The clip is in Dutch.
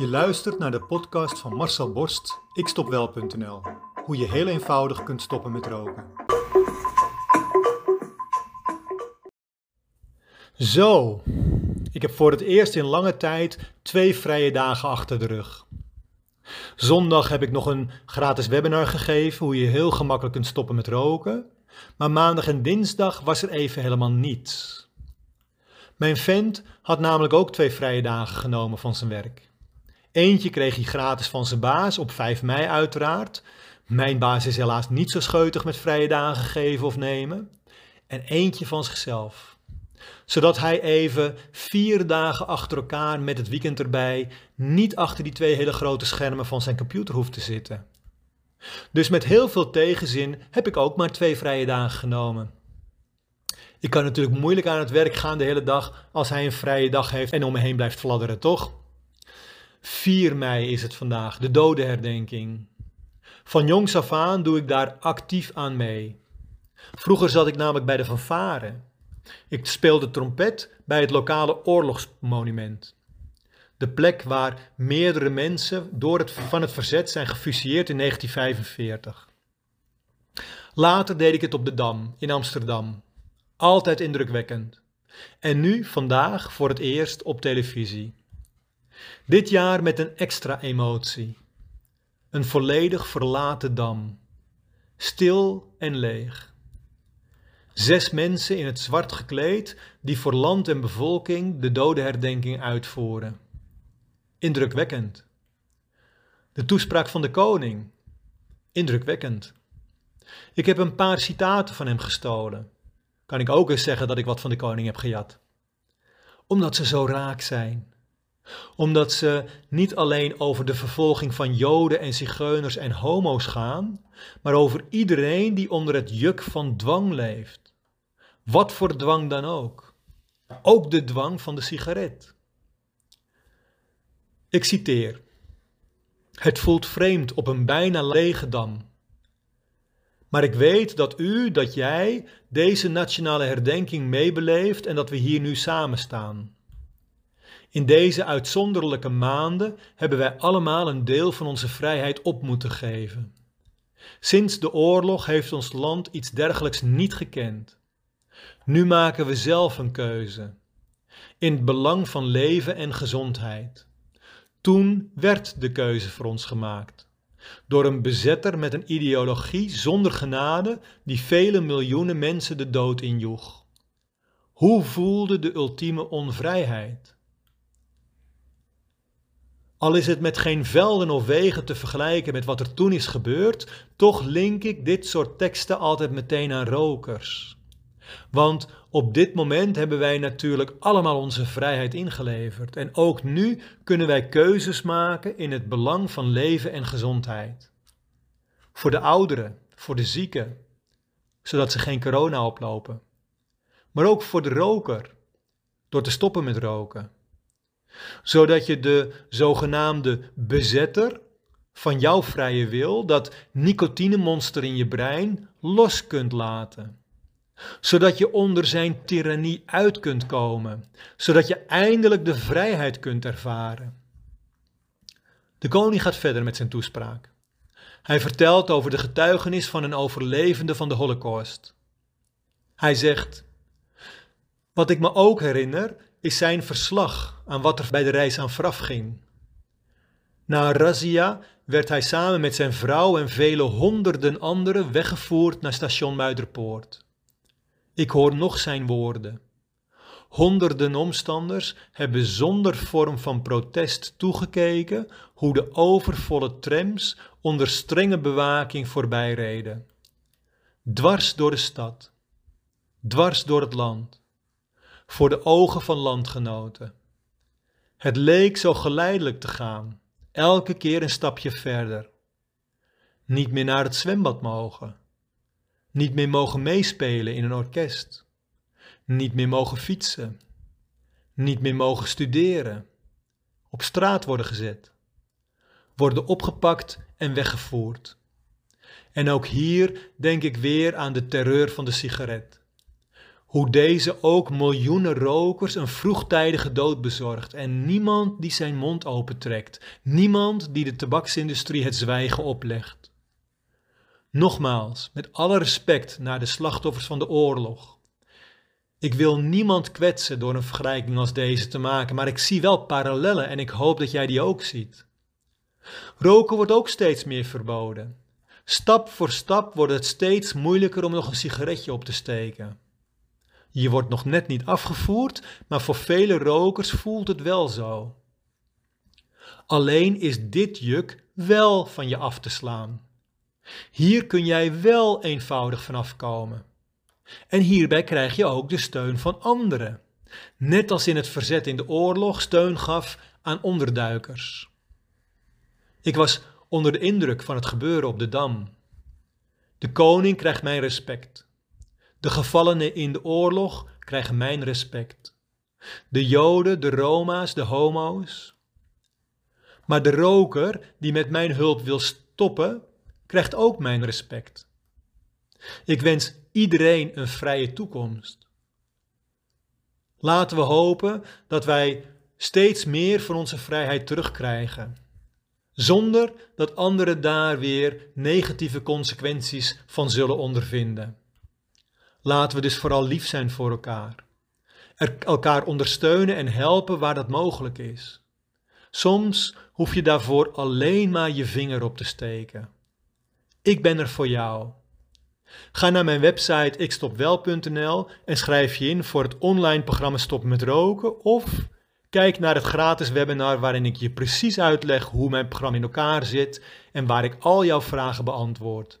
Je luistert naar de podcast van Marcel Borst, ikstopwel.nl. Hoe je heel eenvoudig kunt stoppen met roken. Zo, ik heb voor het eerst in lange tijd twee vrije dagen achter de rug. Zondag heb ik nog een gratis webinar gegeven hoe je heel gemakkelijk kunt stoppen met roken. Maar maandag en dinsdag was er even helemaal niets. Mijn vent had namelijk ook twee vrije dagen genomen van zijn werk. Eentje kreeg hij gratis van zijn baas, op 5 mei uiteraard. Mijn baas is helaas niet zo scheutig met vrije dagen geven of nemen. En eentje van zichzelf. Zodat hij even vier dagen achter elkaar met het weekend erbij niet achter die twee hele grote schermen van zijn computer hoeft te zitten. Dus met heel veel tegenzin heb ik ook maar twee vrije dagen genomen. Ik kan natuurlijk moeilijk aan het werk gaan de hele dag als hij een vrije dag heeft en om me heen blijft fladderen, toch? 4 mei is het vandaag, de dodenherdenking. Van jongs af aan doe ik daar actief aan mee. Vroeger zat ik namelijk bij de fanfare. Ik speelde trompet bij het lokale oorlogsmonument. De plek waar meerdere mensen door het, van het verzet zijn gefusilleerd in 1945. Later deed ik het op de Dam in Amsterdam. Altijd indrukwekkend. En nu, vandaag, voor het eerst op televisie. Dit jaar met een extra emotie. Een volledig verlaten dam. Stil en leeg. Zes mensen in het zwart gekleed die voor land en bevolking de dodenherdenking uitvoeren. Indrukwekkend. De toespraak van de koning. Indrukwekkend. Ik heb een paar citaten van hem gestolen kan ik ook eens zeggen dat ik wat van de koning heb gejat. Omdat ze zo raak zijn. Omdat ze niet alleen over de vervolging van Joden en Zigeuners en homo's gaan, maar over iedereen die onder het juk van dwang leeft. Wat voor dwang dan ook. Ook de dwang van de sigaret. Ik citeer. Het voelt vreemd op een bijna lege dam maar ik weet dat u, dat jij deze nationale herdenking meebeleeft en dat we hier nu samen staan. In deze uitzonderlijke maanden hebben wij allemaal een deel van onze vrijheid op moeten geven. Sinds de oorlog heeft ons land iets dergelijks niet gekend. Nu maken we zelf een keuze. In het belang van leven en gezondheid. Toen werd de keuze voor ons gemaakt door een bezetter met een ideologie zonder genade die vele miljoenen mensen de dood injoeg. Hoe voelde de ultieme onvrijheid? Al is het met geen velden of wegen te vergelijken met wat er toen is gebeurd, toch link ik dit soort teksten altijd meteen aan rokers. Want op dit moment hebben wij natuurlijk allemaal onze vrijheid ingeleverd. En ook nu kunnen wij keuzes maken in het belang van leven en gezondheid. Voor de ouderen, voor de zieken, zodat ze geen corona oplopen. Maar ook voor de roker, door te stoppen met roken. Zodat je de zogenaamde bezetter van jouw vrije wil, dat nicotinemonster in je brein, los kunt laten zodat je onder zijn tirannie uit kunt komen, zodat je eindelijk de vrijheid kunt ervaren. De koning gaat verder met zijn toespraak. Hij vertelt over de getuigenis van een overlevende van de Holocaust. Hij zegt: Wat ik me ook herinner is zijn verslag aan wat er bij de reis aan vooraf ging. Na razzia werd hij samen met zijn vrouw en vele honderden anderen weggevoerd naar station Muiderpoort. Ik hoor nog zijn woorden. Honderden omstanders hebben zonder vorm van protest toegekeken hoe de overvolle trams onder strenge bewaking voorbijreden. Dwars door de stad, dwars door het land, voor de ogen van landgenoten. Het leek zo geleidelijk te gaan, elke keer een stapje verder. Niet meer naar het zwembad mogen, niet meer mogen meespelen in een orkest, niet meer mogen fietsen, niet meer mogen studeren, op straat worden gezet, worden opgepakt en weggevoerd. En ook hier denk ik weer aan de terreur van de sigaret. Hoe deze ook miljoenen rokers een vroegtijdige dood bezorgt en niemand die zijn mond opentrekt, niemand die de tabaksindustrie het zwijgen oplegt. Nogmaals, met alle respect naar de slachtoffers van de oorlog. Ik wil niemand kwetsen door een vergelijking als deze te maken, maar ik zie wel parallellen en ik hoop dat jij die ook ziet. Roken wordt ook steeds meer verboden. Stap voor stap wordt het steeds moeilijker om nog een sigaretje op te steken. Je wordt nog net niet afgevoerd, maar voor vele rokers voelt het wel zo. Alleen is dit juk wel van je af te slaan. Hier kun jij wel eenvoudig vanaf komen. En hierbij krijg je ook de steun van anderen. Net als in het verzet in de oorlog steun gaf aan onderduikers. Ik was onder de indruk van het gebeuren op de Dam. De koning krijgt mijn respect. De gevallenen in de oorlog krijgen mijn respect. De Joden, de Roma's, de homo's. Maar de roker die met mijn hulp wil stoppen, krijgt ook mijn respect. Ik wens iedereen een vrije toekomst. Laten we hopen dat wij steeds meer van onze vrijheid terugkrijgen, zonder dat anderen daar weer negatieve consequenties van zullen ondervinden. Laten we dus vooral lief zijn voor elkaar. Elkaar ondersteunen en helpen waar dat mogelijk is. Soms hoef je daarvoor alleen maar je vinger op te steken. Ik ben er voor jou. Ga naar mijn website ikstopwel.nl en schrijf je in voor het online programma Stop met Roken of kijk naar het gratis webinar waarin ik je precies uitleg hoe mijn programma in elkaar zit en waar ik al jouw vragen beantwoord.